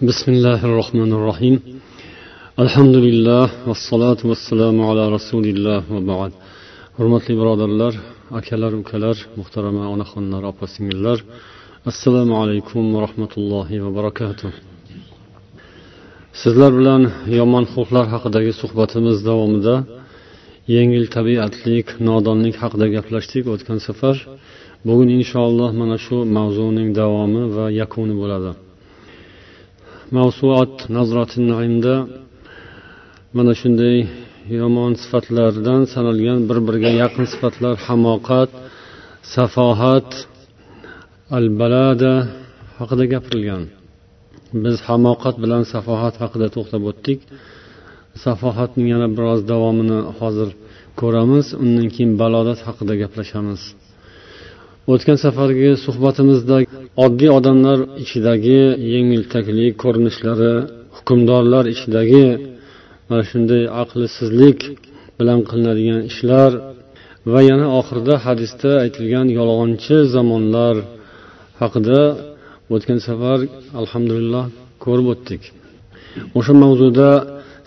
بسم الله الرحمن الرحيم الحمد لله والصلاة والسلام على رسول الله وبعد hurmatli birodarlar akalar ukalar muhtarama onaxonlar opa singillar assalomu alaykum va rahmatullohi va barakatuh sizlar bilan yomon xulqlar haqidagi suhbatimiz davomida yengil tabiatlik nodonlik haqida gaplashdik o'tgan safar bugun inshaalloh mana shu mavzuning davomi va yakuni bo'ladi Mavsuat nazratin naimda mana shunday yomon sifatlardan sanalgan bir biriga yaqin sifatlar hamoqat safohat al balada haqida gapirilgan. Biz hamoqat bilan safohat haqida to'xtab o'tdik. Safohatning yana biroz davomini hozir ko'ramiz undan keyin balodat haqida gaplashamiz. O'tgan safargi suhbatimizda oddiy odamlar ichidagi yengiltaklik ko'rinishlari hukmdorlar ichidagi mana shunday aqlsizlik bilan qilinadigan ishlar va yana oxirida hadisda aytilgan yolg'onchi zamonlar haqida o'tgan safar alhamdulillah ko'rib o'tdik. O'sha mavzuda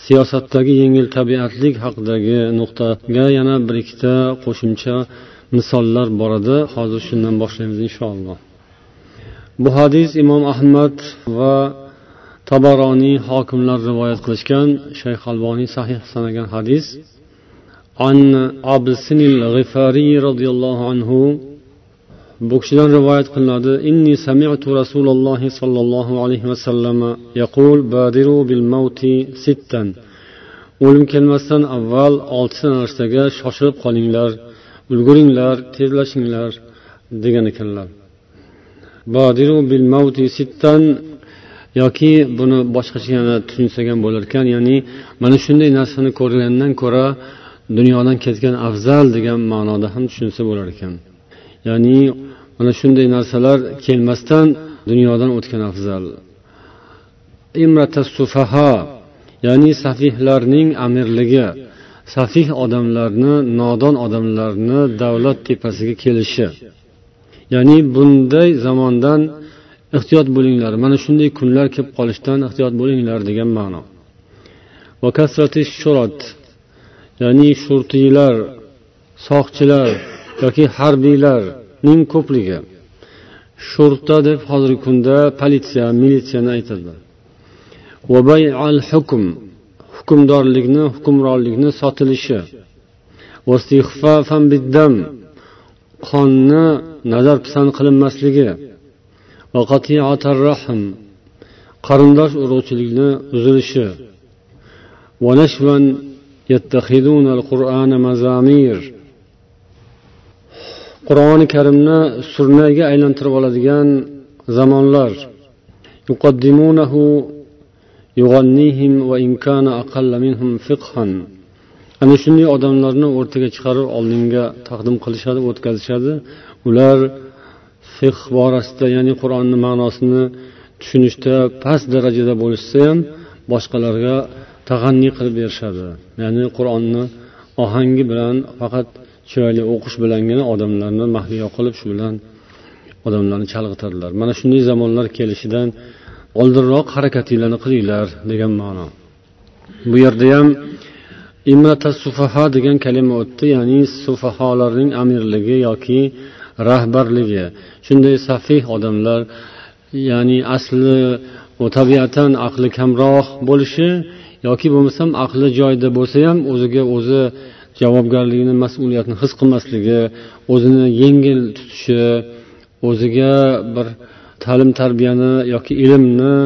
siyosatdagi yengil tabiatlik haqidagi nuqtaga yana bir ikkita qo'shimcha misollar boradi hozir shundan boshlaymiz inshaalloh. Bu hadis imom ahmad va tabaroniy hokimlar rivoyat qilishgan shayx alboniy sahih sanagan hadis. An absinil g'ifariy roziyallohu anhu bu kishidan rivoyat qilinadi. Inni sami'tu rasululloh sollallohu alayhi vasallam yaqul badiru bil mavti sittan. O'lim kelmasdan avval oltita narsaga shoshilib qolinglar. Ulguringlar tezlashinglar degan ekanlar. Bodiru bil mauti sittan yoki buni boshqacha yana tushunsak ham bo'lar ekan ya'ni mana shunday narsani ko'rgandan ko'ra dunyodan ketgan afzal degan ma'noda ham tushunsa bo'lar ekan. Ya'ni mana shunday narsalar kelmasdan dunyodan o'tgan afzal. Sufaha ya'ni safihlarning amirligi safih odamlarni nodon odamlarni davlat tepasiga kelishi. Ya'ni bunday zamondan ehtiyot bo'linglar mana shunday kunlar kelib qolishdan ehtiyot bo'linglar degan ma'no. Ya'ni shurtiylar soqchilar yoki harbiylarning ko'pligi. Shurta deb hozirgi kunda politsiya militsiyani aytadilar hukmdorlikni hukmronlikni sotilishi. Qonni nazar pisand qilinmasligi. Qarindosh urug'chilikni uzilishi qur'oni karimni surnayga aylantirib oladigan zamonlar. Ana shunday odamlarni o'rtaga chiqarib oldinga taqdim qilishadi o'tkazishadi ular fiq borasida ya'ni qur'onni ma'nosini tushunishda past darajada bo'lishsa ham boshqalarga tag'anniy qilib berishadi ya'ni qur'onni ohangi bilan faqat chiroyli o'qish bilangina odamlarni mahliyo qilib shu bilan odamlarni chalg'itadilar mana shunday zamonlar kelishidan oldinroq harakatinglarni qilinglar degan ma'no. Bu yerda ham imrata sufaha degan kalima o'tdi ya'ni sufaholarning amirligi yoki rahbarligi. Shunday safih odamlar ya'ni asli tabiatan aqli kamroq bo'lishi yoki bo'lmasam aqli joyida bo'lsa ham o'ziga o'zi javobgarligini mas'uliyatni his qilmasligi o'zini yengil tutishi o'ziga bir ta'lim tarbiyani yoki ilmni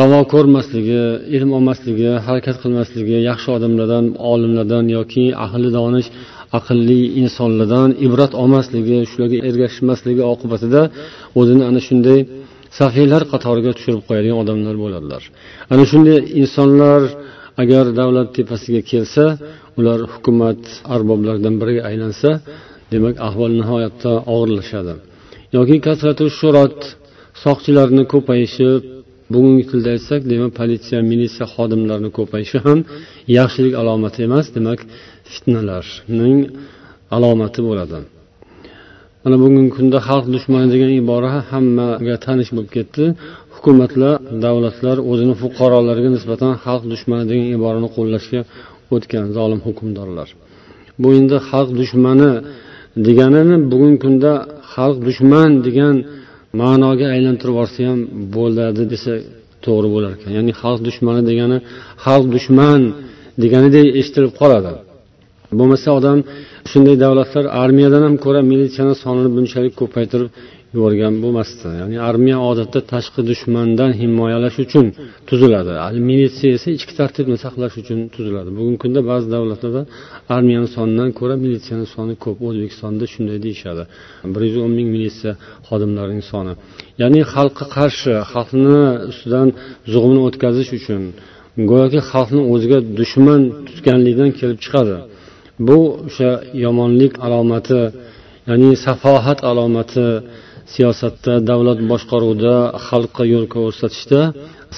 ravo ko'rmasligi ilm olmasligi harakat qilmasligi yaxshi odamlardan olimlardan yoki ahli donish aqlli insonlardan ibrat olmasligi shularga ergashmasligi oqibatida o'zini ana shunday safiylar qatoriga tushirib qo'yadigan odamlar bo'ladilar. Ana shunday insonlar agar davlat tepasiga kelsa ular hukumat arboblaridan biriga aylansa demak ahvol nihoyatda og'irlashadi. Yoki kasratu shurot soqchilarni ko'payishi bugungi tilda aytsak demak politsiya militsiya xodimlarini ko'payishi ham yaxshilik alomati emas demak fitnalarning alomati bo'ladi. Mana bugungi kunda xalq dushmani degan ibora hammaga tanish bo'lib ketdi. Hukumatlar davlatlar o'zini fuqarolariga nisbatan xalq dushmani degan iborani qo'llashga o'tgan zolim hukmdorlar. Bu endi xalq dushmani deganini bugungi kunda xalq dushman degan ma'noga aylantirib yuborsa ham bo'ladi desa to'g'ri bo'lar ekan. Ya'ni xalq dushmani degani xalq dushman deganidek eshitilib qoladi. Bo'lmasa odam shunday davlatlar armiyadan ham ko'ra militsiyani sonini bunchalik ko'paytirib yuborgan bo'lmasdi. Ya'ni armiya odatda tashqi dushmandan himoyalash uchun tuziladi. Militsiya esa ichki tartibni saqlash uchun tuziladi. Bugungi kunda ba'zi davlatlarda armiyani sonidan ko'ra militsiyani soni ko'p o'zbekistonda shunday deyishadi. Bir yuz o'n ming militsiya xodimlarining soni. Ya'ni xalqqa qarshi xalqni ustidan zug'umni o'tkazish uchun go'yoki xalqni o'ziga dushman tutganlikdan kelib chiqadi. Bu o'sha yomonlik alomati ya'ni safohat alomati siyosatda davlat boshqaruvida xalqqa yo'l ko'rsatishda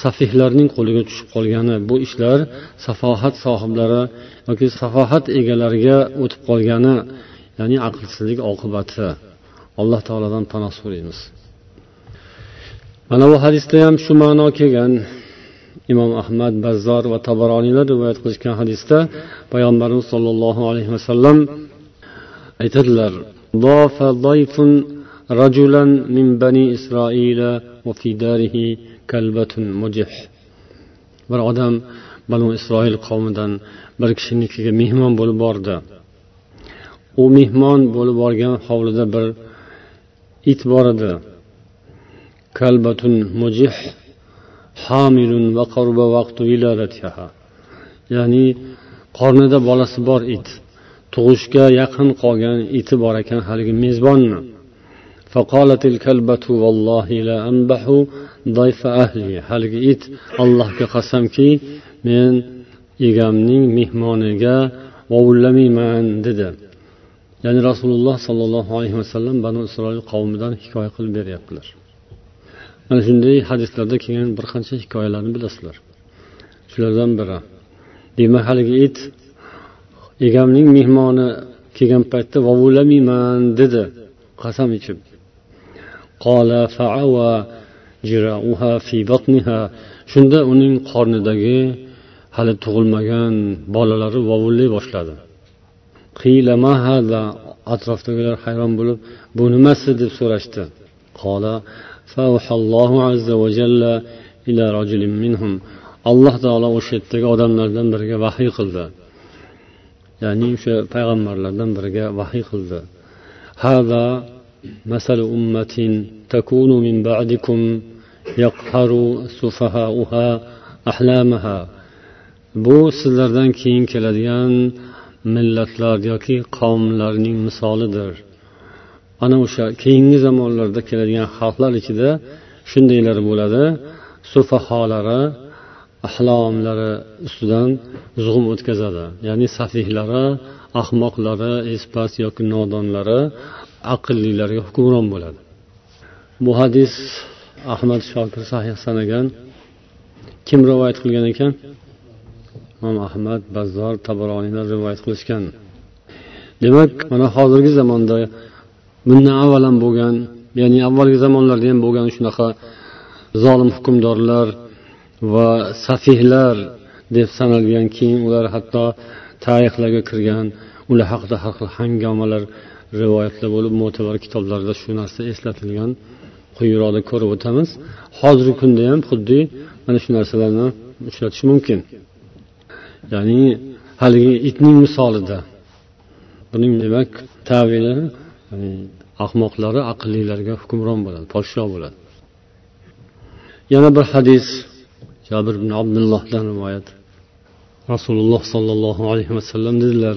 safihlarning qo'liga tushib qolgani. Bu ishlar safohat sohiblari yoki safohat egalariga o'tib qolgani ya'ni aqlsizlik oqibati. Alloh taolodan panoh so'raymiz. Mana bu hadisda ham shu ma'no kelgan. Imom ahmad bazzor va tabaroniylar rivoyat qilishgan hadisda payg'ambarimiz sollallohu alayhi vasallam aytadilar رجلا من بني إسرائيل وفي داره كلبة مجح bir odam banu isroil qavmidan bir kishinikiga mehmon bo'lib bordi u mehmon bo'lib borgan hovlida bir it bor edi kalbatun mujih hamilun va qarba vaqtu viladatiha ya'ni qornida bolasi bor it tug'ishga yaqin qolgan iti bor ekan haligi mezbonni فقالت الكلبة والله لا أنبح ضيف أهلي haligi it allohga qasamki men egamning mehmoniga vovullamayman dedi ya'ni rasululloh sollallohu alayhi vasallam banu isroil qavmidan hikoya qilib beryaptilar mana shunday hadislarda kelgan bir qancha hikoyalarni bilasizlar shulardan biri demak haligi it egamning mehmoni kelgan paytda vovullamayman dedi qasam ichib shunda uning qornidagi hali tug'ilmagan bolalari vovullay boshladi atrofdagilar hayron bo'lib bu nimasi? deb so'rashdi alloh taolo o'sha yerdagi odamlardan biriga vahiy qildi. Ya'ni o'sha payg'ambarlardan biriga vahiy qildi. Hada مثل أمة تكون من بعدكم يقهر سفهاؤها أحلامها bu sizlardan keyin keladigan millatlar yoki qavmlarning misolidir ana o'sha keyingi zamonlarda keladigan xalqlar ichida shundaylar bo'ladi sufaholari ahlomlari ustidan zug'um o'tkazadi ya'ni safihlari ahmoqlari espas yoki nodonlari aqllilarga hukmron bo'ladi. Bu hadis ahmad shokir sahih sanagan. Kim rivoyat qilgan ekan? Imom ahmad bazzor tabaroniylar rivoyat qilishgan. Demak mana hozirgi zamonda bundan avval ham bo'lgan ya'ni avvalgi zamonlarda ham bo'lgan shunaqa zolim hukmdorlar va safihlar deb sanalgan keyin ular hatto tarixlarga kirgan ular haqida har xil hangomalar rivoyatlar bo'lib mo'tabar kitoblarda shu narsa eslatilgan quyiroqda ko'rib o'tamiz. Hozirgi kunda ham xuddi mana shu narsalarni uchratish mumkin. Ya'ni haligi itning misolida. Buning demak tavili yani ahmoqlari aqllilarga hukmron bo'ladi podsho bo'ladi. Yana bir hadis jabir ibn abdullohdan rivoyat. Rasululloh sollallohu alayhi vasallam dedilar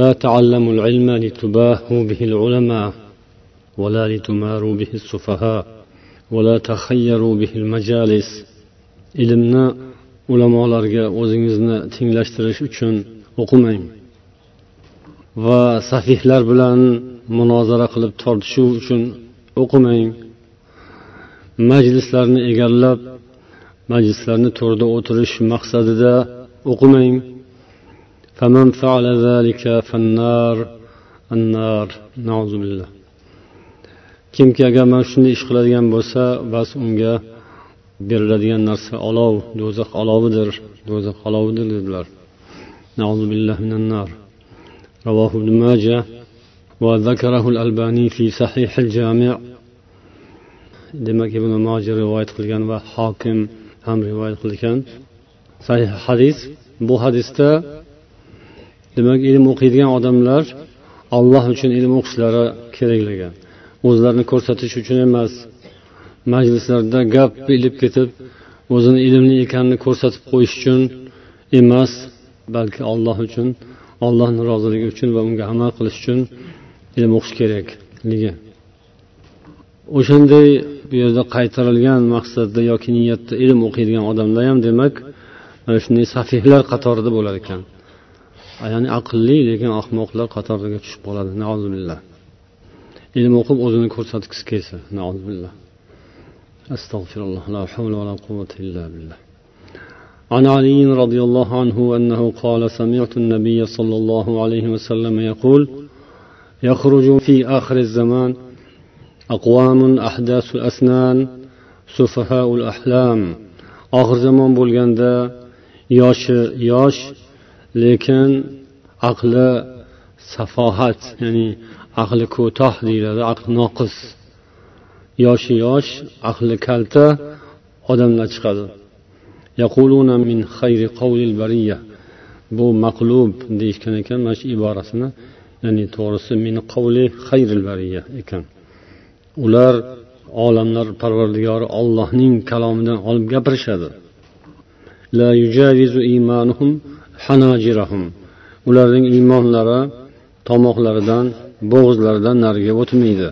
لا تعلموا العلم لتباهوا به العلماء ولا لتماروا به السفهاء ولا تخيروا به المجالس ilmni ulamolarga o'zingizni tenglashtirish uchun o'qimang va safihlar bilan munozara qilib tortishuv uchun o'qimang majlislarni egallab majlislarni to'rida o'tirish maqsadida o'qimang فمن فعل ذلك فالنار النار نعوذ بالله kimki agar mana shunday ish qiladigan bo'lsa bas unga beriladigan narsa olov do'zax olovidir do'zax olovidir dedilar رواه ابن ماجه وذكره الألباني في صحيح الجامع demak ibn moji rivoyat qilgan va hokim ham rivoyat qilgan sahih hadis bu hadisda demak ilm o'qiydigan odamlar alloh uchun ilm o'qishlari kerakligi o'zlarini ko'rsatish uchun emas majlislarda gap bilib ketib o'zini ilmli ekanini ko'rsatib qo'yish uchun emas balki alloh uchun allohni roziligi uchun va unga amal qilish uchun ilm o'qish kerakligi. O'shanday bu yerda qaytarilgan maqsadda yoki niyatda ilm o'qiydigan odamlar ham demak mana shunday safihlar qatorida bo'lar ekan. ya'ni aqlli lekin ahmoqlar qatoriga tushib qoladi ilm o'qib o'zini ko'rsatgisi kelsa astag'firulloh la havla va la quvvata illa billah عن علي رضي الله عنه أنه قال سمعت النبي صلى الله عليه وسلم يقول يخرج في آخر الزمان أقوام أحداث الأسنان سفهاء الأحلام آخر زمان bo'lganda yoshi yosh lekin aqli safohat ya'ni aqli ko'toh deyiladi aqli noqis. Yoshi yosh aqli kalta odamlar chiqadi. Min xayri bu maqlub deyishgan ekan mana shu iborasini ya'ni to'g'risi min qavli xayril bariya ekan. Ular olamlar parvardigori ollohning kalomidan olib gapirishadi. Hanajirahum. Ularning iymonlari tomoqlaridan bo'g'izlaridan nariga o'tmaydi.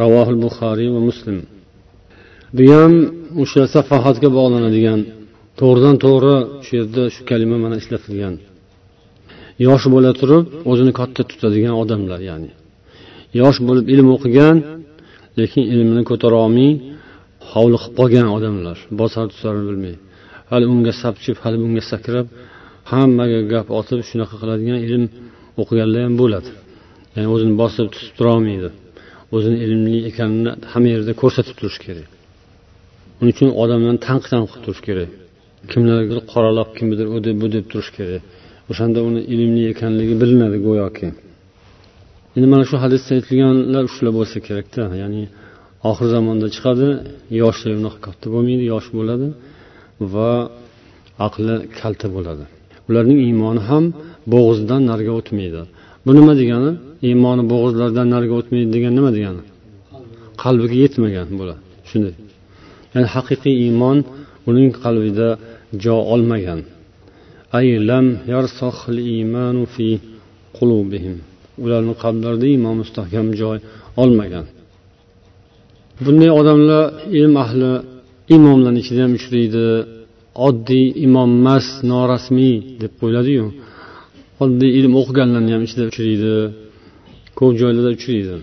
Ravohil buxoriy va muslim. Bu ham o'sha safohatga bog'lanadigan to'g'ridan to'g'ri shu yerda shu kalima mana ishlatilgan. Yosh bo'la turib o'zini katta tutadigan odamlar ya'ni. Yosh bo'lib ilm o'qigan lekin ilmini ko'tara olmay hovliqib qolgan odamlar bosar tusarini bilmay. Hali unga sapchib hali bunga sakrab hammaga gap otib shunaqa qiladigan ilm o'qiganlar ham bo'ladi. Ya'ni o'zini bosib tutib turolmaydi. O'zini ilmli ekanini hamma yerda ko'rsatib turish kerak. Uning uchun odamlarni tanqid ham qilib turish kerak. Kimlardir qoralab kimnidir u deb bu deb turish kerak. O'shanda uni ilmli ekanligi bilinadi go'yoki. Endi mana shu hadisda aytilganlar shular bo'lsa kerakda. Ya'ni oxir zamonda chiqadi yoshligi unaqa katta bo'lmaydi yosh bo'ladi. Va aqli kalta bo'ladi. Ularning iymoni ham bo'g'izdan nariga o'tmaydi. Bu nima degani? Iymoni bo'g'izlardan nariga o'tmaydi degani nima degani? Qalbiga yetmagan bular shunday. Ya'ni haqiqiy iymon uning qalbida jo olmagan. Fi qulubihim. Ularni qalblarida iymon mustahkam joy olmagan. Bunday odamlar ilm ahli imomlarni ichida ham uchraydi. Oddiy imom emas norasmiy deb qo'yiladiyu. Oddiy ilm o'qiganlarni ham ichida uchraydi. Ko'p joylarda uchraydi.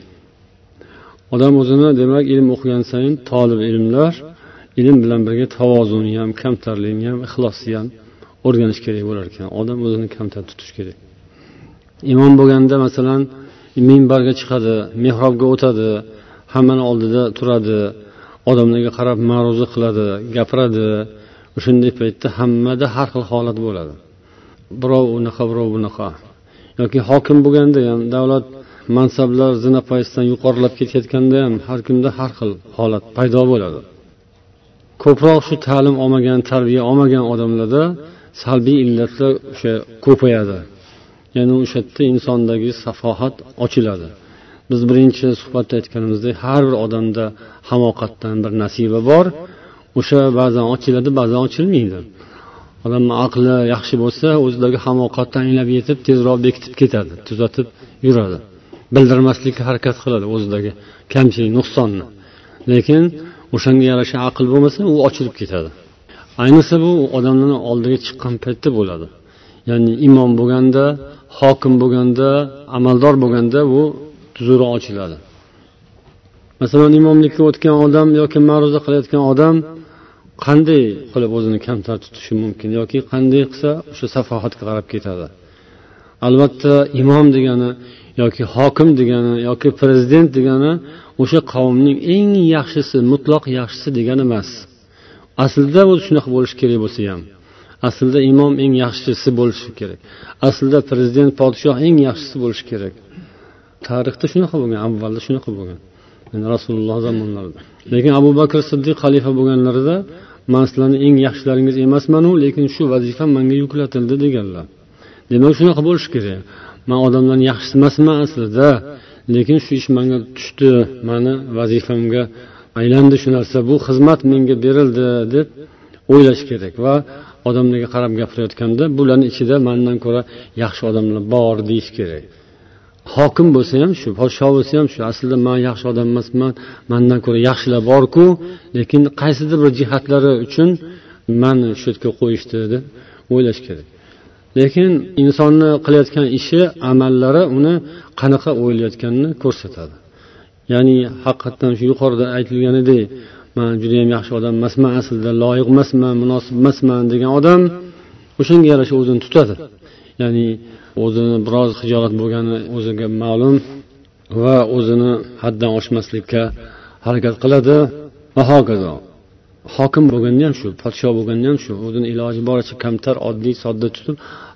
Odam o'zini demak ilm o'qigan sayin tolib ilmlar ilm bilan birga tavozuni ham kamtarlikni ham ixlosni ham o'rganish kerak bo'lar ekan. Odam o'zini kamtar tutish kerak. Imom bo'lganda masalan minbarga chiqadi mehrobga o'tadi hammani oldida turadi. Odamlarga qarab ma'ruza qiladi gapiradi. O'shanday paytda hammada har xil holat bo'ladi. Birov unaqa birov bunaqa. Yoki hokim bo'lganda ham davlat mansablar zina yuqorilab ketayotganda ham har kimda har xil holat paydo bo'ladi. Ko'proq shu ta'lim olmagan tarbiya olmagan odamlarda salbiy illatlar o'sha ko'payadi. Ya'ni o'sha yerda insondagi safohat ochiladi. Biz birinchi suhbatda aytganimizdek har bir odamda hamoqatdan bir nasiba bor. O'sha ba'zan ochiladi ba'zan ochilmaydi. Odamni aqli yaxshi bo'lsa o'zidagi hamoqatni anglab yetib tezroq bekitib ketadi tuzatib yuradi. Bildirmaslikka harakat qiladi o'zidagi kamchilik nuqsonni. Lekin o'shanga yarasha aql bo'lmasa u ochilib ketadi. Ayniqsa bu odamlarni oldiga chiqqan paytda bo'ladi. Ya'ni imom bo'lganda hokim bo'lganda amaldor bo'lganda bu huzuri ochiladi. Masalan imomlikka o'tgan odam yoki ma'ruza qilayotgan odam qanday qilib o'zini kamtar tutishi mumkin yoki qanday qilsa o'sha safohatga qarab ketadi? Albatta imom degani yoki hokim degani yoki prezident degani o'sha qavmning eng yaxshisi mutloq yaxshisi degani emas. Aslida u shunaqa bo'lishi kerak bo'lsa ham. Aslida imom eng yaxshisi bo'lishi kerak. Aslida prezident podshoh eng yaxshisi bo'lishi kerak. Tarixda shunaqa bo'lgan avvalda shunaqa bo'lgan. Yani rasululloh zamonlarida. Lekin abu bakr siddiq xalifa bo'lganlarida man sizlarni eng yaxshilaringiz emasmanu lekin shu vazifa manga yuklatildi deganlar. Demak shunaqa bo'lishi kerak. Man odamlarni yaxshisi emasman aslida lekin shu ish manga tushdi mani vazifamga aylandi shu narsa bu xizmat menga berildi deb o'ylash kerak va odamlarga qarab gapirayotganda bularni ichida mandan ko'ra yaxshi odamlar bor deyish kerak. Hokim bo'lsa ham shu podsho bo'lsa ham shu aslida man yaxshi odam emasman mandan ko'ra yaxshilar borku lekin qaysidir bir jihatlari uchun mani shu yerga qo'yishdi deb o'ylash kerak. Lekin insonni qilayotgan ishi amallari uni qanaqa o'ylayotganini ko'rsatadi. Ya'ni haqiqatdan shu yuqorida aytilganidek man judayam yaxshi odam emasman aslida loyiq emasman munosib emasman degan odam o'shanga yarasha o'zini tutadi. Ya'ni o'zini biroz hijolat bo'lgani o'ziga ma'lum va o'zini haddan oshmaslikka harakat qiladi. Va hokazo. Hokim bo'lganda ham shu podsho bo'lganda ham shu o'zini iloji boricha kamtar oddiy sodda tutib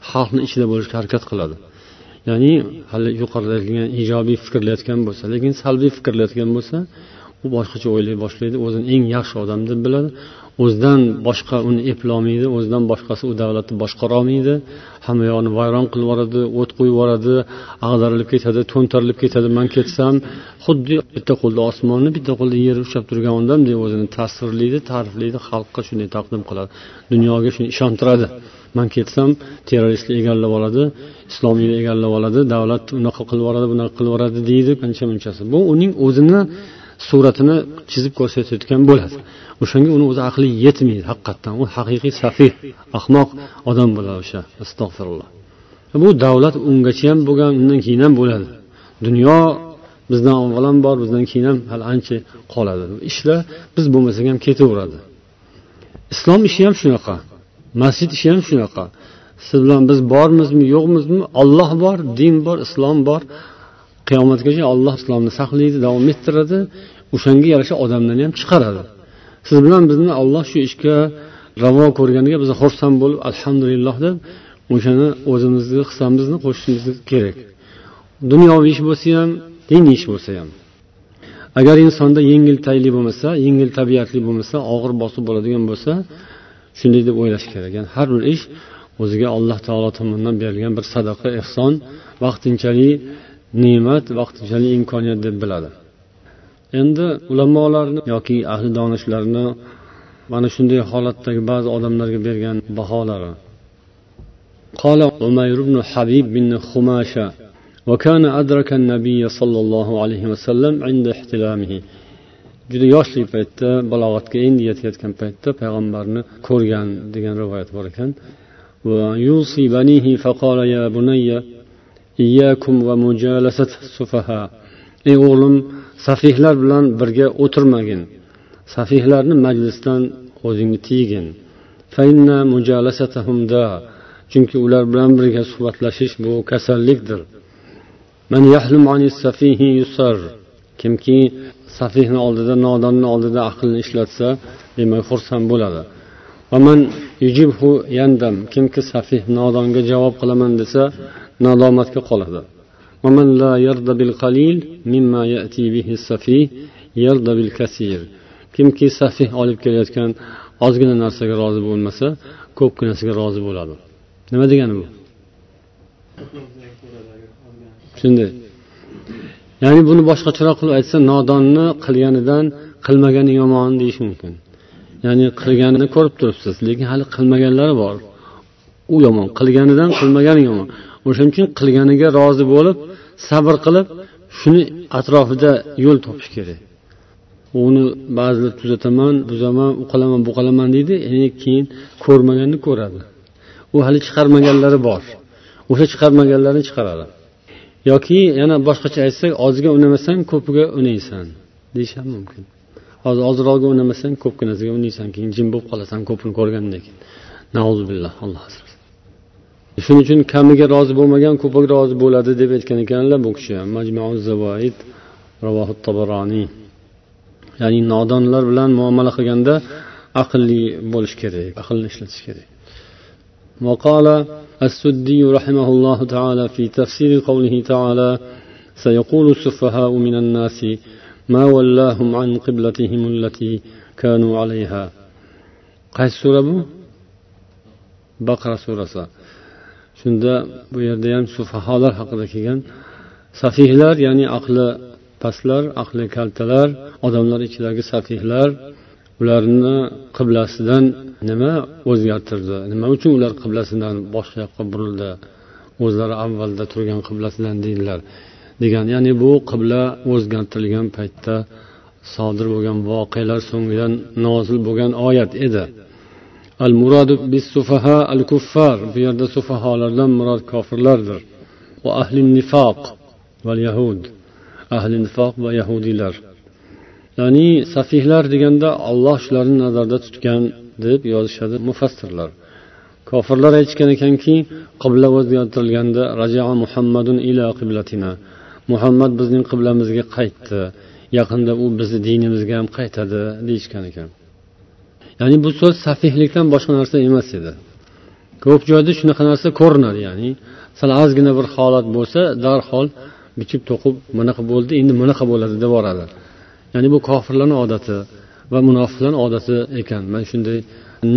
xalqni ichida bo'lishga harakat qiladi. Ya'ni hali yuqorida aytilgan ijobiy fikrlayotgan bo'lsa lekin salbiy fikrlayotgan bo'lsa u boshqacha o'ylay boshlaydi o'zini eng yaxshi odam deb biladi. O'zidan boshqa uni eplolmaydi o'zidan boshqasi u davlatni boshqarolmaydi hamma yog'ini vayron qilib yuboradi o't qo'yib yuboradi ag'darilib ketadi to'ntarilib ketadi. Man ketsam xuddi bitta qo'lda osmonni bitta qo'lda yer ushlab turgan odamdek o'zini tasvirlaydi ta'riflaydi xalqqa shunday taqdim qiladi. Dunyoga shuni ishontiradi. Man ketsam terroristlar egallab oladi islomiylar egallab oladi davlat unaqa qilib yuboradi bunaqa qilib yuboradi deydi ancha munchasi bu uning o'zini suratini chizib ko'rsatayotgan bo'ladi o'shanga uni o'zi aqli yetmaydi haqiqatdan u haqiqiy safih ahmoq odam bo'ladi o'sha. Astag'firulloh bu davlat ungacha ham bo'lgan undan keyin ham bo'ladi. Dunyo bizdan avval ham bor bizdan keyin ham hali ancha qoladi. Ishlar biz bo'lmasak ham ketaveradi. Islom ishi ham shunaqa. Masjid ishi ham shunaqa. Siz bilan biz bormizmi yo'qmizmi? Olloh bor din bor islom bor. Qiyomatgacha olloh islomni saqlaydi davom ettiradi. O'shanga yarasha odamlarni ham chiqaradi. Siz bilan bizni olloh shu ishga ravo ko'rganiga biz xursand bo'lib alhamdulillah deb o'shani o'zimizni hissamizni qo'shishimiz kerak. Dunyoviy ish bo'lsa ham diniy ish bo'lsa ham. Agar insonda yengil tayli bo'lmasa yengil tabiatli bo'lmasa og'ir bosib bo'ladigan bo'lsa shunday deb o'ylash kerak. Ya'ni har bir ish o'ziga alloh taolo tomonidan berilgan bir sadaqa ehson vaqtinchalik ne'mat vaqtinchalik imkoniyat deb biladi. endi ulamolarni yoki ahli donishlarni mana shunday holatdagi ba'zi odamlarga bergan baholari قال عمير بن حبيب بن خماشة وكان أدرك النبي صلى الله عليه وسلم عند احتلامه juda yoshlik paytda balog'atga endi yetayotgan paytda payg'ambarni ko'rgan degan rivoyat bor ekan ey o'g'lim safihlar bilan birga o'tirmagin. Safihlarni majlisdan o'zingni tiygin chunki ular bilan birga suhbatlashish bu kasallikdir. Kimki safihni oldida nodonni oldida aqlni ishlatsa demak xursand bo'ladi. Kimki safih nodonga javob qilaman desa nadomatga qoladi. Kimki safih olib kelayotgan ozgina narsaga rozi bo'lmasa ko'pginasiga rozi bo'ladi. Nima degani bu? Shunday. Ya'ni buni boshqacharoq qilib aytsa nodonni qilganidan qilmagani yomon deyish mumkin. Ya'ni qilganini ko'rib turibsiz lekin hali qilmaganlari bor. U yomon. Qilganidan qilmagani yomon. O'shaning uchun qilganiga rozi bo'lib sabr qilib shuni atrofida yo'l topish kerak. Uni ba'zilar tuzataman buzaman u qilaman bu qilaman deydi keyin ko'rmaganni ko'radi. U hali chiqarmaganlari bor. O'sha chiqarmaganlarni chiqaradi. Yoki yana boshqacha aytsak ozga unamasang ko'piga unaysan deyish ham mumkin hozir ozroqga unamasang ko'pginasiga unaysan keyin jim bo'lib qolasan ko'pini ko'rgandan keyin. Nauzubillah alloh asrasin. shuning uchun kamiga rozi bo'lmagan ko'piga rozi bo'ladi deb aytgan ekanlar bu kishi zavoid ravohi tabaroniy ya'ni nodonlar bilan muomala qilganda aqlli bo'lish kerak aqlni ishlatish kerak وقال السدي رحمه الله تعالى في تفسير قوله تعالى سيقول السفهاء من الناس ما ولاهم عن قبلتهم التي كانوا عليها qaysi sura bu baqara surasi shunda bu yerda ham sufaholar haqida kelgan safihlar ya'ni aqli pastlar aqli kaltalar odamlar ichidagi safihlar ularni qiblasidan nima o'zgartirdi? Nima uchun ular qiblasidan boshqa yoqqa burildi? O'zlari avvalda turgan qiblasidan deydilar. Degan ya'ni bu qibla o'zgartirilgan paytda sodir bo'lgan voqealar so'ngidan nozil bo'lgan oyat edi. Al muradu bis sufaha al kuffar bu yerda sufaholardan murod kofirlardir. Va ahli nifoq va yahud. Ahli nifoq va yahudiylar. Ya'ni safihlar deganda olloh shularni nazarda tutgan deb yozishadi mufassirlar. Kofirlar aytishgan ekanki qibla o'zgartirilganda rajaa muhammadun ila qiblatina. Muhammad bizning qiblamizga qaytdi. Yaqinda u bizni dinimizga ham qaytadi deyishgan ekan. ya'ni bu so'z safihlikdan boshqa narsa emas edi. Ko'p joyda shunaqa narsa ko'rinadi ya'ni sal ozgina bir holat bo'lsa darhol bichib to'qib bunaqa bo'ldi endi bunaqa bo'ladi deb yuboradi ya'ni bu kofirlarni odati va munofiqlarni odati ekan. Mana shunday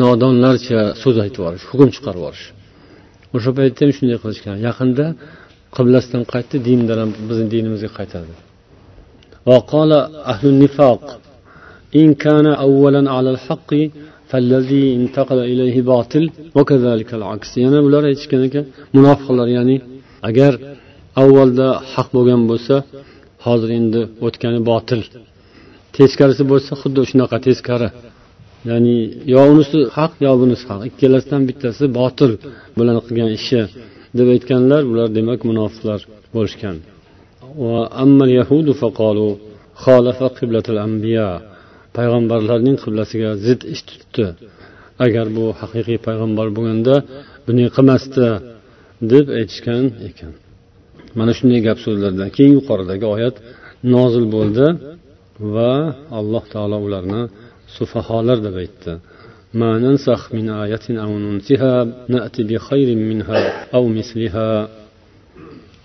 nodonlarcha so'z aytib yuborish hukm chiqarib yuborish o'sha paytda ham shunday qilishgan yaqinda qiblasidan qaytdi dindan ham bizni dinimizga qaytadi. إن كان أولا على الحق فالذي انتقل إليه باطل وكذلك العكس يعني bular aytishgan ekan munofiqlar ya'ni agar avvalda haq bo'lgan bo'lsa hozir endi o'tgani botil teskarisi bo'lsa xuddi shunaqa teskari ya'ni yo unisi haq yo bunisi haq ikkalasidan bittasi botil bilan qilgan ishi deb aytganlar bular demak munofiqlar bo'lishgan payg'ambarlarning qiblasiga zid ish tutdi agar bu haqiqiy payg'ambar bo'lganda bunday qilmasdi deb aytishgan ekan mana shunday gap so'zlardan keyin yuqoridagi oyat nozil bo'ldi va alloh taolo ularni sufaholar deb aytdi ما ننسخ من آية أو ننسها نأتي بخير منها أو مثلها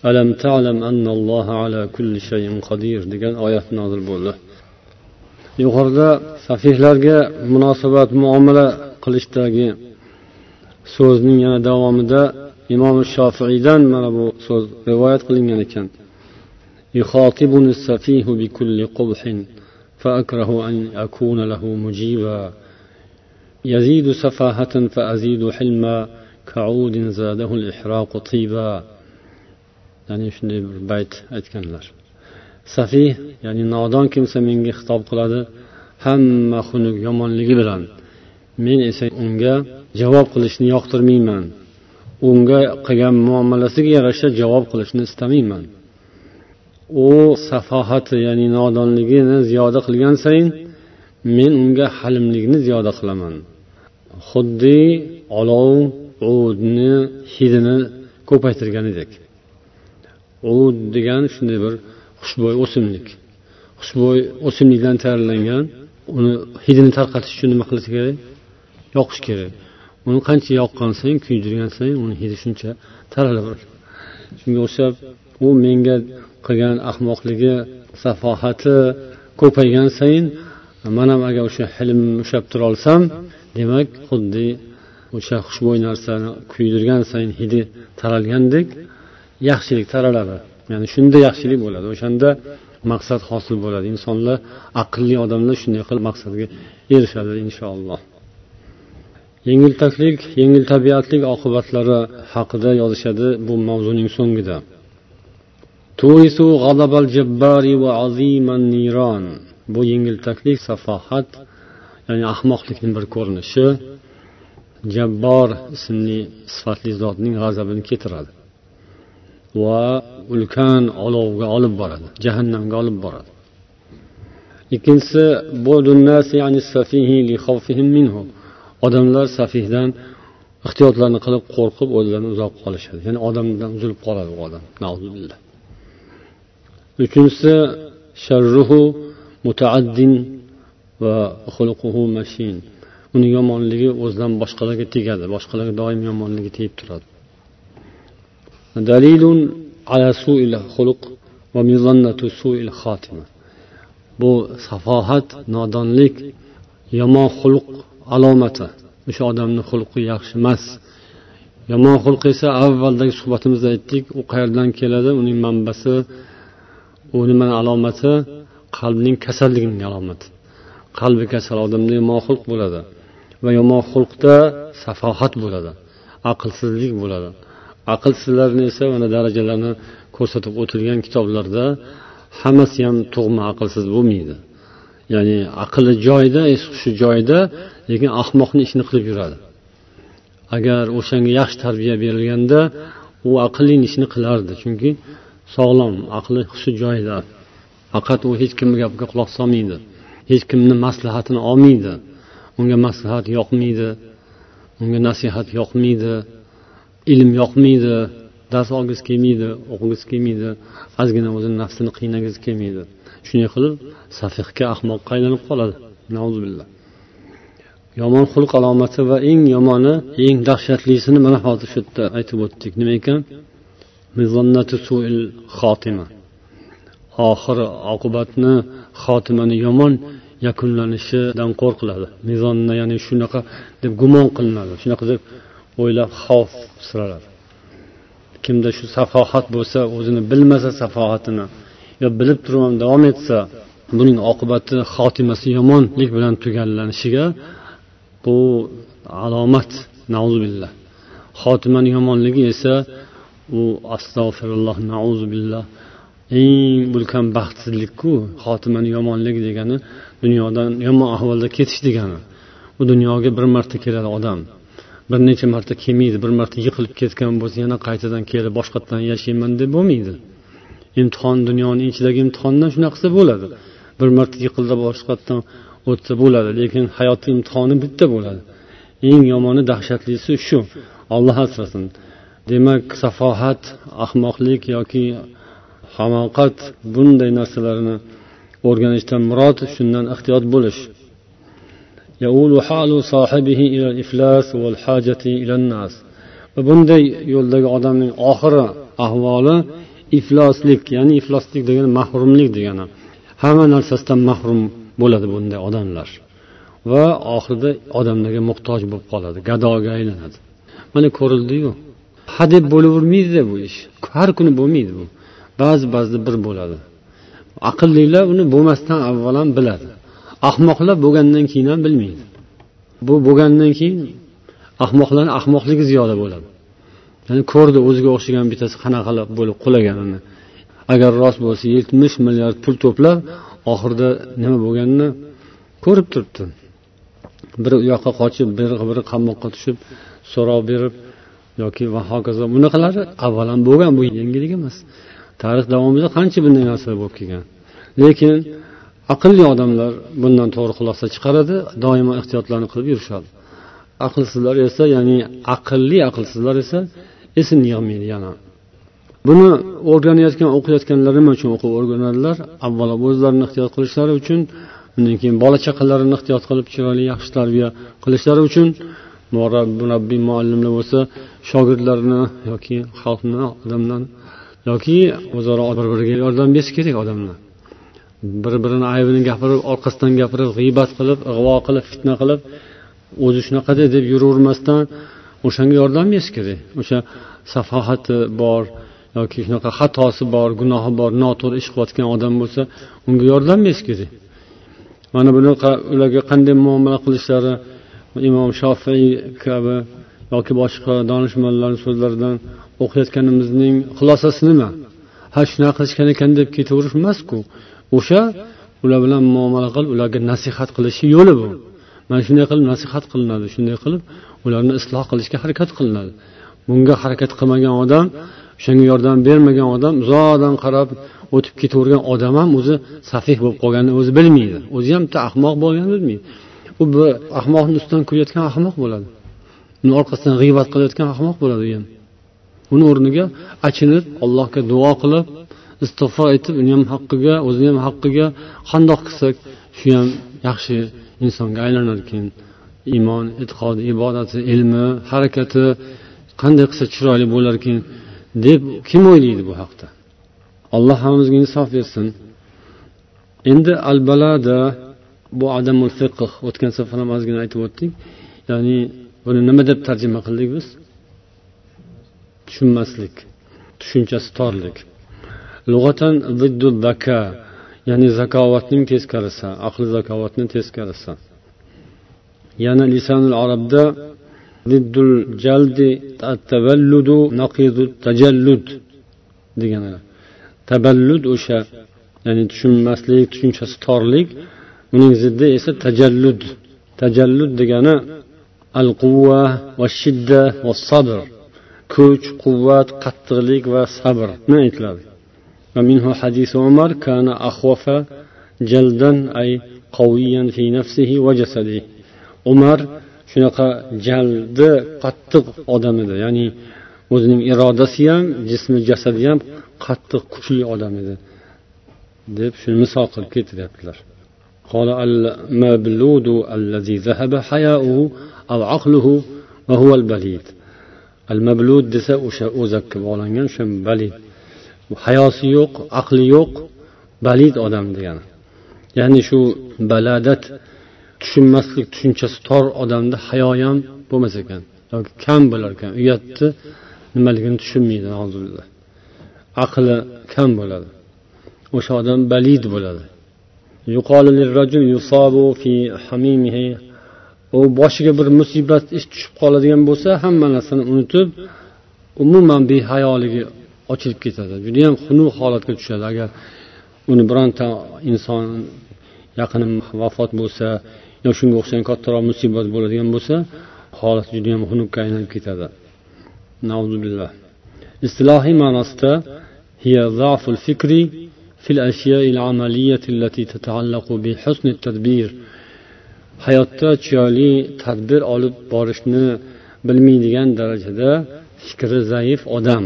ألم تعلم أن الله على كل شيء قدير degan oyat nozil bo'ldi yuqorida safihlarga munosabat muomala qilishdagi so'zning yana davomida imom shofiydan mana bu so'z rivoyat qilingan ekan يخاطبني السفيه بكل قبح فأكره أن أكون له مجيبا يزيد سفاهة فأزيد حلما كعود زاده الإحراق طيبا ya'ni shunday bir bayt aytganlar safih ya'ni nodon kimsa menga xitob qiladi hamma xunuk yomonligi bilan. Men esa unga javob qilishni yoqtirmayman. Unga qilgan muomalasiga yarasha javob qilishni istamayman. U safohati ya'ni nodonligini ziyoda qilgan sayin men unga halimlikni ziyoda qilaman. Xuddi olov udni hidini ko'paytirganidek ud degani shunday bir xushbo'y o'simlik. Xushbo'y o'simlikdan tayyorlangan uni hidini tarqatish uchun nima qilish kerak? Yoqish kerak. Uni qancha yoqqan sayin kuydirgan sayin uni hidi shuncha taralaveradi shunga o'xshab u menga qilgan ahmoqligi safohati ko'paygan sayin man ham agar o'sha hilmni ushlab tura olsam demak xuddi o'sha xushbo'y narsani kuydirgan sayin hidi taralgandek yaxshilik taraladi. Ya'ni shunda yaxshilik bo'ladi. O'shanda maqsad hosil bo'ladi. Insonlar aqlli odamlar shunday qilib maqsadga erishadi inshaalloh. Yengiltaklik yengil tabiatlik oqibatlari haqida yozishadi bu mavzuning so'ngida. Bu yengiltaklik safohat ya'ni ahmoqlikning bir ko'rinishi jabbor ismli sifatli zotning g'azabini keltiradi va ulkan olovga olib boradi jahannamga olib boradi. Ikkinchisi odamlar safihdan ehtiyotlarni qilib qo'rqib o'zlarini uzoq qolishadi. Ya'ni odamdan uzilib qoladi u odam. Uchinchisi sharruhu mutaaddin va xuluquhu mashin. Uning yomonligi o'zidan boshqalarga tegadi boshqalarga doim yomonligi tegib turadi. Dalilun ala suil الخلق va mizannatu suil bu safohat nodonlik yomon xulq alomati. O'sha odamni xulqi yaxshi emas. Yomon xulq esa avvaldagi suhbatimizda aytdik u qayerdan keladi? Uning manbasi u nimani alomati qalbning kasalligining alomati. Qalbi kasal odamda yomon xulq bo'ladi. Va yomon xulqda safohat bo'ladi aqlsizlik bo'ladi. Aqlsizlarni esa mana darajalarni ko'rsatib o'tilgan kitoblarda hammasi ham tug'ma aqlsiz bo'lmaydi. Ya'ni aqli joyida es hushi joyida lekin ahmoqni ishini qilib yuradi. Agar o'shanga yaxshi tarbiya berilganda u aqlli ishni qilardi. Chunki sog'lom aqli hushi joyida. Faqat u hech kimni gapiga quloq solmaydi hech kimni maslahatini olmaydi. Unga maslahat yoqmaydi unga nasihat yoqmaydi. Ilm yoqmaydi dars olgisi kelmaydi o'qigisi kelmaydi ozgina o'zini nafsini qiynagisi kelmaydi. Shunday qilib safihga ahmoqqa aylanib qoladi. Yomon xulq alomati va eng yomoni eng dahshatlisini mana hozir shu yerda aytib o'tdik. Nima ekan? Oxiri oqibatni xotimani yomon yakunlanishidan qo'rqiladi. Mizonni ya'ni shunaqa deb gumon qilinadi. Shunaqa deb o'ylab xavf siraladi. Kimda shu safohat bo'lsa o'zini bilmasa safohatini yo bilib turib ham davom etsa buning oqibati xotimasi yomonlik bilan tugallanishiga bu alomat billah xotimani yomonligi esa u astag'firulloh billah eng ulkan baxtsizlikku xotimani yomonligi degani dunyodan yomon ahvolda ketish degani. U dunyoga bir marta keladi odam. Bir necha marta kelmaydi bir marta yiqilib ketgan bo'lsa yana qaytadan kelib boshqatdan yashayman deb bo'lmaydi. Imtihon dunyoni ichidagi imtihondan shunaqasi bo'ladi. Bir marta yiqildi boshqatdan o'tsa bo'ladi lekin hayotni imtihoni bitta bo'ladi. Eng yomoni dahshatlisi shu olloh asrasin. Demak safohat ahmoqlik yoki hamoqat bunday narsalarni o'rganishdan murod shundan ehtiyot bo'lish va bunday yo'ldagi odamning oxiri ahvoli ifloslik ya'ni ifloslik degani mahrumlik degani. Hamma narsasidan mahrum bo'ladi bunday odamlar. Va oxirida odamlarga muhtoj bo'lib qoladi gadoga aylanadi. Mana ko'rildiyu. Hadeb bo'lavermaydi bu ish. Har kuni bo'lmaydi bu. Ba'zi ba'zida bir bo'ladi. Aqllilar uni bo'lmasdan avval ham biladi. Ahmoqlar bo'lgandan keyin ham bilmaydi. Bu bo'lgandan keyin ahmoqlarni ahmoqligi ziyoda bo'ladi. Ya'ni ko'rdi o'ziga o'xshagan bittasi qanaqalab bo'lib qulaganini. Agar rost bo'lsa yetmish milliard pul to'plab oxirida nima bo'lganini ko'rib turibdi. Biri u yoqqa qochib biri biri qamoqqa tushib so'roq berib yoki va hokazo bunaqalari avvalam bo'lgan bu yangilik emas. Tarix davomida qancha bunday narsalar bo'lib kelgan. Lekin aqlli odamlar bundan to'g'ri xulosa chiqaradi doimo ehtiyotlarni qilib yurishadi. Aqlsizlar esa ya'ni aqlli aqlsizlar esa esini yig'maydi yana. Buni o'rganayotgan o'qiyotganlar nima uchun o'qib o'rganadilar. Avvalo o'zlarini ehtiyot qilishlari uchun undan keyin bola chaqalarini ehtiyot qilib chiroyli yaxshi tarbiya qilishlari uchun murabbiy muallimlar bo'lsa shogirdlarini yoki xalqni odamlarni yoki o'zaro bir biriga yordam berish kerak odamlar. Bir birini aybini gapirib orqasidan gapirib g'iybat qilib ig'vo qilib fitna qilib o'zi shunaqada deb yuravermasdan o'shanga yordam berish kerak. O'sha safohati bor yoki shunaqa xatosi bor gunohi bor noto'g'ri ish qilayotgan odam bo'lsa unga yordam berish kerak. Mana bunaqa ularga qanday muomala qilishlari imom shofiy kabi yoki boshqa donishmandlarni so'zlaridan o'qiyotganimizning xulosasi nima? Ha shunaqa qilishgan ekan deb ketaverish emasku. O'sha ular bilan muomala qilib ularga nasihat qilishni yo'li bu. Mana shunday qilib nasihat qilinadi shunday qilib ularni isloh qilishga harakat qilinadi. Bunga harakat qilmagan odam o'shanga yordam bermagan odam uzoqdan qarab o'tib ketavergan odam ham o'zi safih bo'lib qolganini o'zi bilmaydi. O'zi ham bitta ahmoq bo'lganini bilmaydi. U bir ahmoqni ustidan kulayotgan ahmoq bo'ladi. Uni orqasidan g'iybat qilayotgan ahmoq bo'ladi u ham. Uni o'rniga achinib allohga duo qilib istig'for aytib uni ham haqqiga o'zini ham haqqiga qandoq qilsak shu ham yaxshi insonga aylanar ekan iymon e'tiqodi ibodati ilmi harakati qanday qilsa chiroyli bo'larkan deb kim o'ylaydi bu haqda? Alloh hammamizga insof bersin. Endi al balada bu adamul fiqh o'tgan safar ham ozgina aytib o'tdik. Ya'ni buni nima deb tarjima qildik biz? Tushunmaslik tushunchasi torlik. Lug'atan zaka ya'ni zakovatning teskarisi aqli zakovatni teskarisi yana lisanul arabda ziddul jaldi tavalludu naqidu tajallud degani. Taballud o'sha ya'ni tushunmaslik tushunchasi torlik uning ziddi esa tajallud. Tajallud degani al quvva va shidda va sabr kuch quvvat qattiqlik va sabrni aytiladi. ومنه حديث عمر كان أخوف جلدا أي قويا في نفسه وجسده umar shunaqa jaldi qattiq odam edi ya'ni o'zining irodasi ham jismi jasadi ham qattiq kuchli odam edi deb shuni misol qilib keltiryaptilar قال المبلود الذي ذهب حياؤه أو عقله وهو البليد المبلود desa o'sha o'zakka bog'langan o'sha balid Hayosi yo'q aqli yo'q balid odam degani. Ya'ni shu baladat tushunmaslik tushunchasi tor odamda hayo ham bo'lmas ekan. Yoki kam bo'lar ekan. Uyatni nimaligini tushunmaydi aqli kam bo'ladi. O'sha odam balid bo'ladi. U boshiga bir musibat ish tushib qoladigan bo'lsa hamma narsani unutib umuman behayoligi ochilib ketadi judayam xunuk holatga tushadi agar uni bironta inson yaqinim vafot bo'lsa yo shunga o'xshagan kattaroq musibat bo'ladigan bo'lsa holat judayam xunukka aylanib ketadi istilohiy ma'nosida هي ضعف الفكر في الأشياء العملية التي تتعلق بحسن التدبير hayotda chiroyli tadbir olib borishni bilmaydigan darajada fikri zaif odam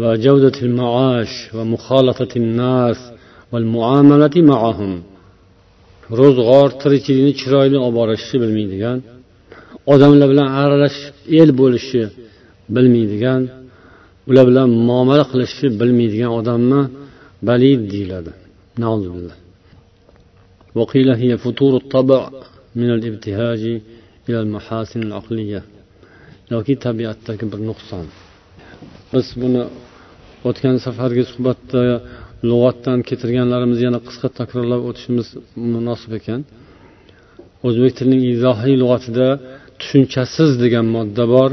va javdatil maosh va muxolatatin nas va muomalati maahum ro'zg'or tirikchilikni chiroyli olib borishni bilmaydigan odamlar bilan aralashib el bo'lishni bilmaydigan ular bilan muomala qilishni bilmaydigan odamni balid deyiladi وقيل هي فطور الطبع من الابتهاج إلى المحاسن العقلية yoki tabiatdagi bir nuqson biz buni o'tgan safargi suhbatda lug'atdan keltirganlarimizni yana qisqa takrorlab o'tishimiz munosib ekan. O'zbek tilining izohiy lug'atida tushunchasiz degan modda bor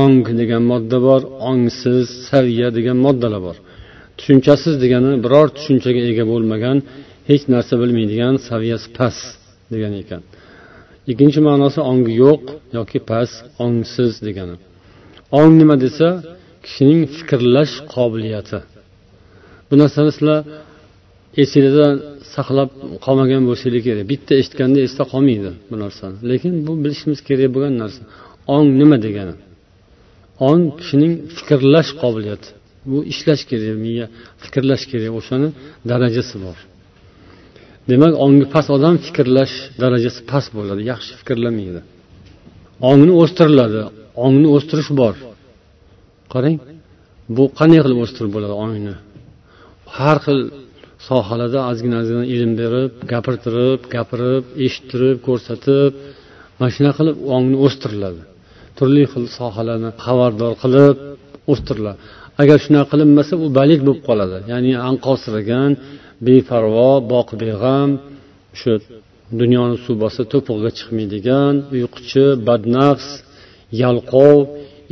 ong degan modda bor ongsiz saviya degan moddalar bor. Tushunchasiz degani biror tushunchaga ega bo'lmagan hech narsa bilmaydigan saviyasi past degani ekan. Ikkinchi ma'nosi ongi yo'q yoki past ongsiz degani. Ong nima desa kishining fikrlash qobiliyati. Bu narsani sizlar esinglarda saqlab qolmagan bo'lishinglar kerak. Bitta eshitganda esda qolmaydi bu narsani. Lekin bu bilishimiz kerak bo'lgan narsa. Ong nima degani? Ong kishining fikrlash qobiliyati. Bu ishlash kerak miya fikrlash kerak. O'shani darajasi bor. Demak ongi past odam fikrlash darajasi past bo'ladi. Yaxshi fikrlamaydi. Ongni o'stiriladi. Ongni o'stirish bor. Qarang bu qanday qilib o'stirib bo'ladi ongni har xil sohalarda ozgina ozgina ilm berib gapirtirib gapirib eshittirib ko'rsatib mana shunaqa qilib ongni o'stiriladi. Turli xil sohalarni xabardor qilib o'stiriladi. Agar shunaqa qilinmasa u balik bo'lib qoladi. Ya'ni anqovsiragan beparvo boq beg'am shu dunyoni suv bossa to'pig'iga chiqmaydigan uyquchi badnafs yalqov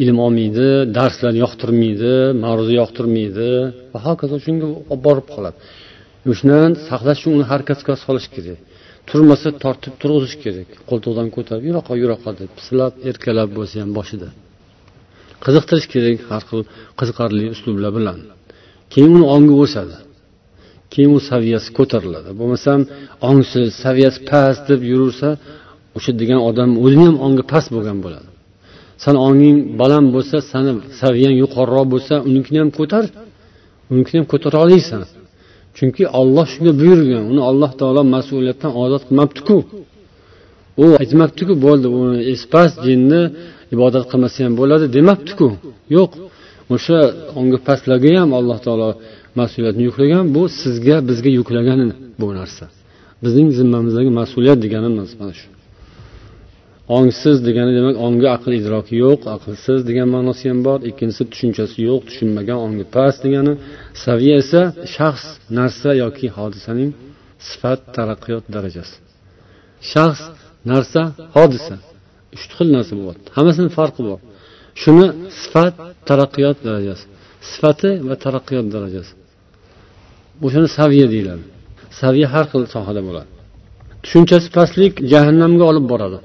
ilm olmaydi darslarni yoqtirmaydi ma'ruza yoqtirmaydi. Va hokazo shunga olib borib qoladi. O'shadan saqlash uchun uni harakatga solish kerak. Turmasa tortib turg'izish kerak. Qo'ltig'idan ko'tarib yuroqqa yuroqqa deb silab erkalab bo'lsa ham boshida. Qiziqtirish kerak har xil qiziqarli uslublar bilan. Keyin uni ongi o'sadi keyin u saviyasi ko'tariladi. Bo'lmasam ongsiz saviyasi past deb yuraversa o'sha degan odam o'zini ham ongi past bo'lgan bo'ladi. San onging baland bo'lsa sani saviyang yuqoriroq bo'lsa unikini ham ko'tar. Unikini ham ko'tara olasan chunki olloh shunga buyurgan. Uni alloh taolo mas'uliyatdan ozod qilmabdiku. U aytmabdiku bo'ldi uni espas jinni ibodat qilmasa ham bo'ladi demabdiku. Yo'q. O'sha unga pastlarga ham alloh taolo mas'uliyatni yuklagan. Bu sizga bizga yuklagan bu narsa. Bizning zimmamizdagi mas'uliyat deganimiz mana shu. Ongsiz degani demak ongi aql idroki yo'q aqlsiz degan ma'nosi ham bor. Ikkinchisi tushunchasi yo'q tushunmagan ongi past degani. Saviya esa shaxs narsa yoki hodisaning sifat taraqqiyot darajasi. Shaxs narsa hodisa. Uch xil narsa bo'lyapti. Hammasini farqi bor. Shuni sifat taraqqiyot darajasi. Sifati va taraqqiyot darajasi. O'shani saviya deyiladi. Saviya har xil sohada bo'ladi. Tushunchasi pastlik jahannamga olib boradi.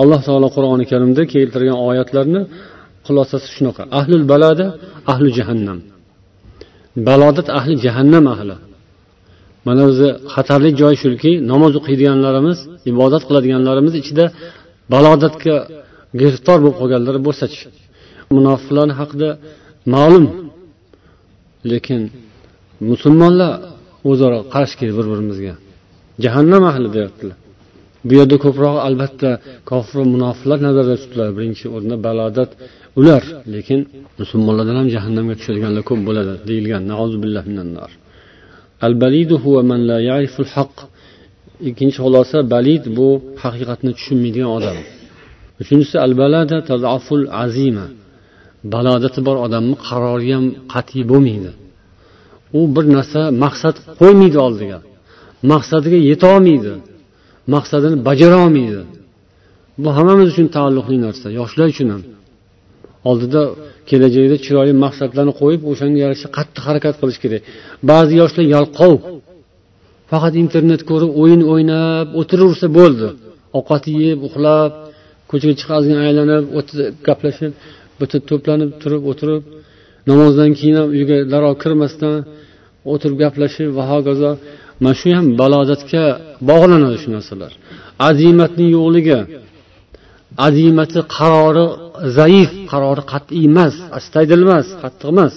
Alloh taolo qur'oni karimda keltirgan oyatlarni xulosasi shunaqa. Ahlul balada ahli jahannam. Balodat ahli jahannam ahli. Mana o'zi xatarli joy shuki namoz o'qiydiganlarimiz ibodat qiladiganlarimiz ichida balodatga giriftor bo'lib qolganlar bo'lsachi munofiqlarni haqida ma'lum. Lekin musulmonlar o'zaro qarshi keldi bir birimizga jahannam ahli deyaptilar. Bu yerda ko'proq albatta kofir va munofiqlar nazarda tutiladi. Birinchi o'rinda balodat ular lekin musulmonlardan ham jahannamga tushadiganlar ko'p bo'ladi deyilgan. Ikkinchi xulosa balid bu haqiqatni tushunmaydigan odam. Uchinchisi al balada azima. Balodati bor odamni qarori ham qat'iy bo'lmaydi. U bir narsa maqsad qo'ymaydi oldiga. Maqsadiga yetolmaydi. Maqsadini bajara olmaydi bu hammamiz uchun taalluqli narsa yoshlar uchun ham. Oldida kelajakda chiroyli maqsadlarni qo'yib o'shanga yarasha qattiq harakat qilish kerak. Ba'zi yoshlar yalqov. Faqat internet ko'rib o'yin o'ynab o'tiraversa bo'ldi. Ovqat yeb uxlab ko'chaga chiqib ozgina aylanib gaplashib bitta to'planib turib o'tirib namozdan keyin ham uyga darrov kirmasdan o'tirib gaplashib va hokazo mana shu ham balodatga bog'lanadi shu narsalar. Azimatning yo'qligi azimati qarori zaif qarori qat'iy emas astaydil emas qattiq emas.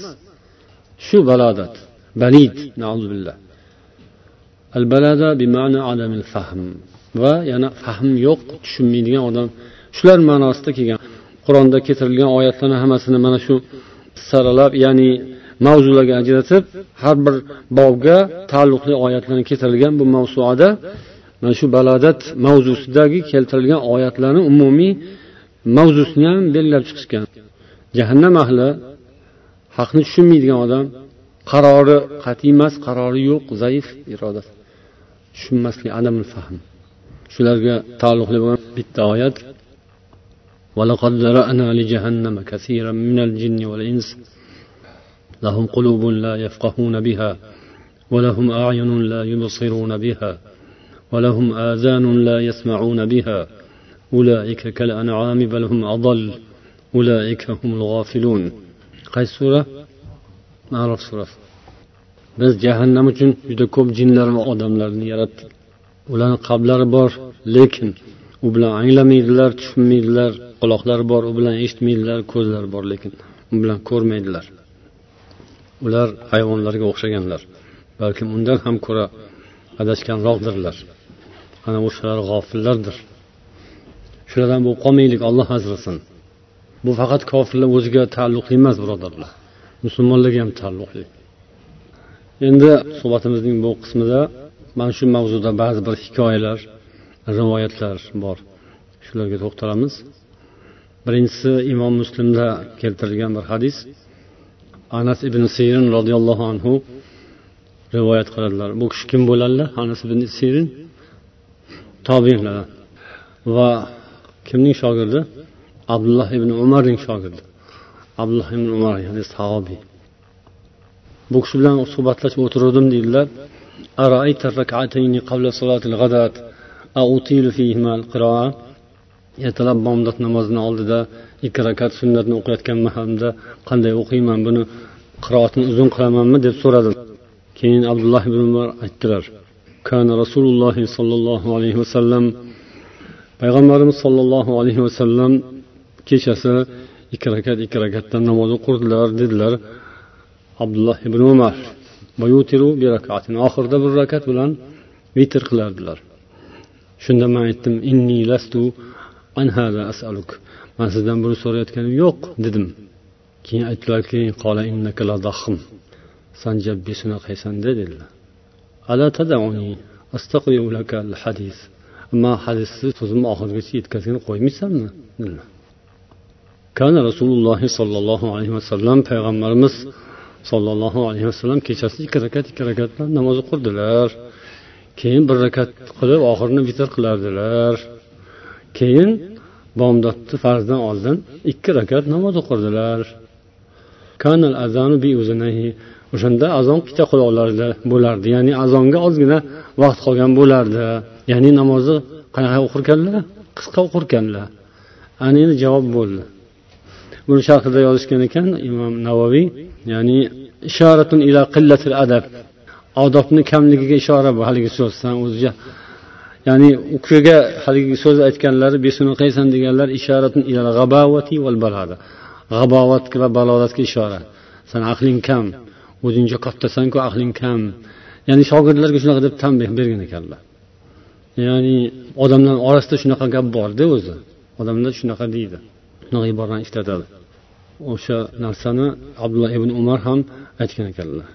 Shu balodat balid al balada bima'na adamil fahm. Va yana fahm yo'q tushunmaydigan odam. Shular ma'nosida kelgan qur'onda keltirilgan oyatlarni hammasini mana shu saralab ya'ni mavzularga ajratib har bir bobga taalluqli oyatlarni keltirilgan bu mavzuada mana shu balodat mavzusidagi keltirilgan oyatlarni umumiy mavzusini ham belgilab chiqishgan jahannam ahli haqni tushunmaydigan odam qarori qat'iy emas qarori yo'q zaif iroda tushunmaslik adamul fahm shularga taalluqli bo'lgan bitta oyat ولقد ذرأنا لجهنم كثيرا من الجن والإنس لهم قلوب لا يفقهون بها ولهم أعين لا يبصرون بها ولهم آذان لا يسمعون بها أولئك كالأنعام بل هم أضل أولئك هم الغافلون qaysi sura marof surasi biz jahannam uchun juda ko'p jinlar va odamlarni yaratdik ularni qalblari bor lekin u bilan anglamaydilar tushunmaydilar quloqlari bor u bilan eshitmaydilar ko'zlari bor lekin u bilan ko'rmaydilar Ular hayvonlarga o'xshaganlar. Balkim undan ham ko'ra adashganroqdirlar. Ana o'shalar g'ofillardir. Shulardan bo'lib qolmaylik olloh asrasin bu faqat kofirlar o'ziga taalluqli emas birodarlar. Musulmonlarga ham taalluqli. Endi suhbatimizning bu qismida mana shu mavzuda ba'zi bir hikoyalar rivoyatlar bor. Shularga to'xtalamiz. Birinchisi imom muslimda keltirilgan bir hadis. Anas ibn sirin roziyallohu anhu rivoyat qiladilar. Bu kishi kim bo'ladilar anas ibn sirin tobiinlardan va kimning shogirdi? Abdulloh ibn umarning shogirdi. Abdulloh ibn umar ya'ni sahobiy. Bu kishi bilan suhbatlashib o'tiruvdim deydilar. ertalab bomdod namozini oldida ikki rakat sunnatni o'qiyotgan mahalimda qanday o'qiyman buni? Qiroatini uzun qilamanmi? deb so'radim keyin abdulloh ibn umar aytdilar kana rasululloh sollallohu alayhi vasallam payg'ambarimiz sollallohu alayhi vasallam kechasi ikki rakat ikki rakatdan namoz o'qirdilar dedilar abdulloh ibn umar. Oxirida bir rakat bilan vitr qilardilar. Shunda man aytdim inni lastu man sizdan buni so'rayotganim yo'q dedim. Keyin aytdilarki san jabbi shunaqaysan dedilar. Man hadisni so'zimni oxirigacha yetkazgani qo'ymaysanmi? dedilar. Kana rasululloh sollallohu alayhi vasallam payg'ambarimiz sollallohu alayhi vasallam kechasi ikki rakat ikki rakat bilan namoz o'qirdilar. Keyin bir rakat qilib oxirini vitr qilardilar. Keyin bomdodni farzdan oldin ikki rakat namoz o'qirdilar. O'shanda azon ikkita quloqlarida bo'lardi. Ya'ni azonga ozgina vaqt qolgan bo'lardi. Ya'ni namozni qanaqa o'qirkanlar? Qisqa o'qirkanlar. Ana endi javob bo'ldi. Buni sharhida yozishgan ekan imom navoiy ya'ni ishoratun ila qillatil adab. Odobni kamligiga ishora bu haligi so'zdan o'zicha. Ya'ni u kishiga haligi so'z aytganlari qaysan deganlar ishoratun ila g'abavati val balada g'abovat va balolatga ishora. San aqling kam o'zingcha kattasanku aqling kam. Ya'ni shogirdlarga shunaqa deb tanbeh bergan ekanlar. Ya'ni odamlar orasida shunaqa gap borda o'zi. Odamlar shunaqa deydi. Shunaqa iborani ishlatadi. O'sha narsani abdulloh ibn umar ham aytgan ekanlar.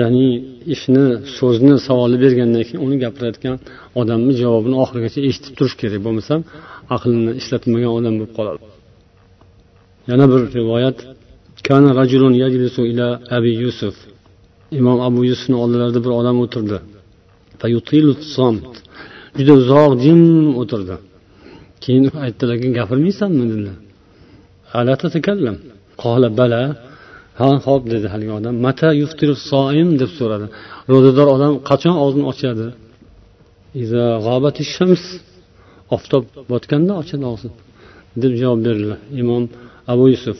Ya'ni ishni so'zni savolni bergandan keyin uni gapirayotgan odamni javobini oxirigacha eshitib turish kerak bo'lmasam aqlini ishlatmagan odam bo'lib qoladi. Yana bir rivoyat kana rajulun yajlisu ila abi yusuf. Imom abu yusufni oldilarida bir odam o'tirdi. Juda uzoq jim o'tirdi. Keyin aytdilarki gapirmaysanmi? dedilar bala. Ha ho'p dedi haligi odam. Mata yuftiru soim deb so'radi. Ro'zador odam qachon og'zini ochadi? Shams. Oftob botganda ochadi og'zini deb javob berdilar. Imom abu yusuf.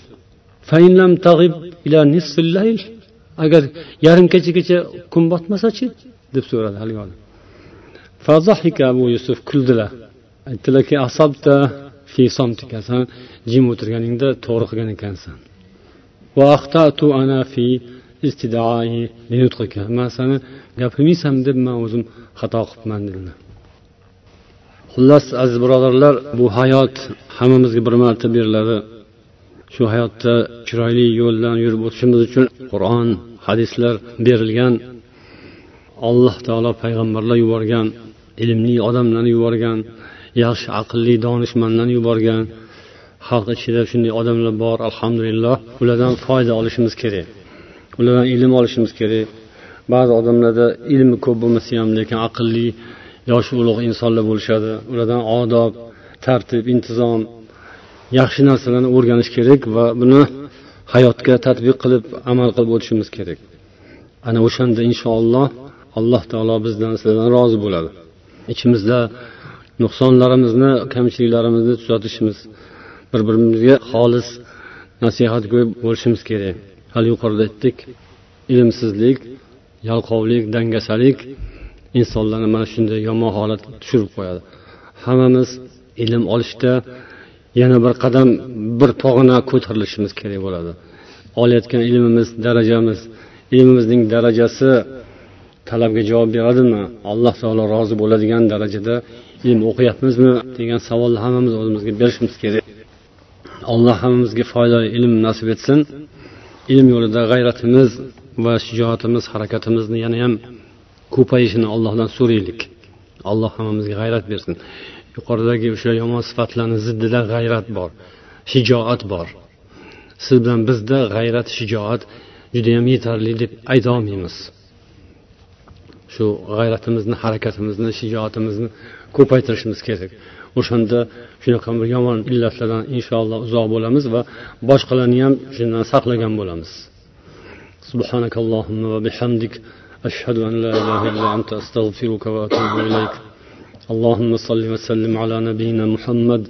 Agar yarim kechagacha kun botmasachi deb so'radi haligi odam. Abu yusuf kuldilar. Aytdilarki asabta fi somtika san jim o'tirganingda to'g'ri qilgan ekansan. Man sani gapirmaysan deb man o'zim xato qilibman dedilar xullas aziz birodarlar bu hayot hammamizga bir marta beriladi. Shu hayotda chiroyli yo'ldan yurib o'tishimiz uchun qur'on hadislar berilgan. Alloh taolo payg'ambarlar yuborgan ilmli odamlarni yuborgan yaxshi aqlli donishmandlarni yuborgan. Xalq ichida shunday odamlar bor alhamdulillah. Ulardan foyda olishimiz kerak. Ulardan ilm olishimiz kerak. Ba'zi odamlarda ilmi ko'p bo'lmasa ham lekin aqlli yoshi ulug' insonlar bo'lishadi. Ulardan odob tartib intizom yaxshi narsalarni o'rganish kerak va buni hayotga tadbiq qilib amal qilib o'tishimiz kerak. Ana o'shanda inshaalloh alloh taolo bizdan sizlardan rozi bo'ladi. Ichimizda nuqsonlarimizni kamchiliklarimizni tuzatishimiz bir birimizga xolis nasihatgo'y bo'lishimiz kerak. Hali yuqorida aytdik ilmsizlik yalqovlik dangasalik insonlarni mana shunday yomon holatga tushirib qo'yadi. Hammamiz ilm olishda yana bir qadam bir pog'ona ko'tarilishimiz kerak bo'ladi. Olayotgan ilmimiz darajamiz ilmimizning darajasi talabga javob beradimi alloh taolo rozi bo'ladigan darajada ilm o'qiyapmizmi degan savolni hammamiz o'zimizga berishimiz kerak. Alloh hammamizga foydali ilm nasib etsin. Ilm yo'lida g'ayratimiz va shijoatimiz harakatimizni yana ham ko'payishini allohdan so'raylik. Alloh hammamizga g'ayrat bersin. Yuqoridagi o'sha yomon sifatlarni ziddida g'ayrat bor shijoat bor. Siz bilan bizda g'ayrat shijoat judayam yetarli deb aytolmaymiz shu g'ayratimizni harakatimizni shijoatimizni ko'paytirishimiz kerak. o'shanda shunaqa bir yomon illatlardan inshaalloh uzoq bo'lamiz va boshqalarni ham shundan saqlagan bo'lamiz سبحانك اللهم وبحمدك أشهد أن لا إله إلا أنت أستغفرك وأتوب إليك اللهم صل وسلم على نبينا محمد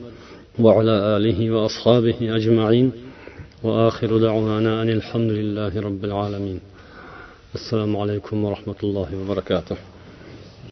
وعلى آله وأصحابه أجمعين وآخر دعوانا أن الحمد لله رب العالمين السلام عليكم ورحمة الله وبركاته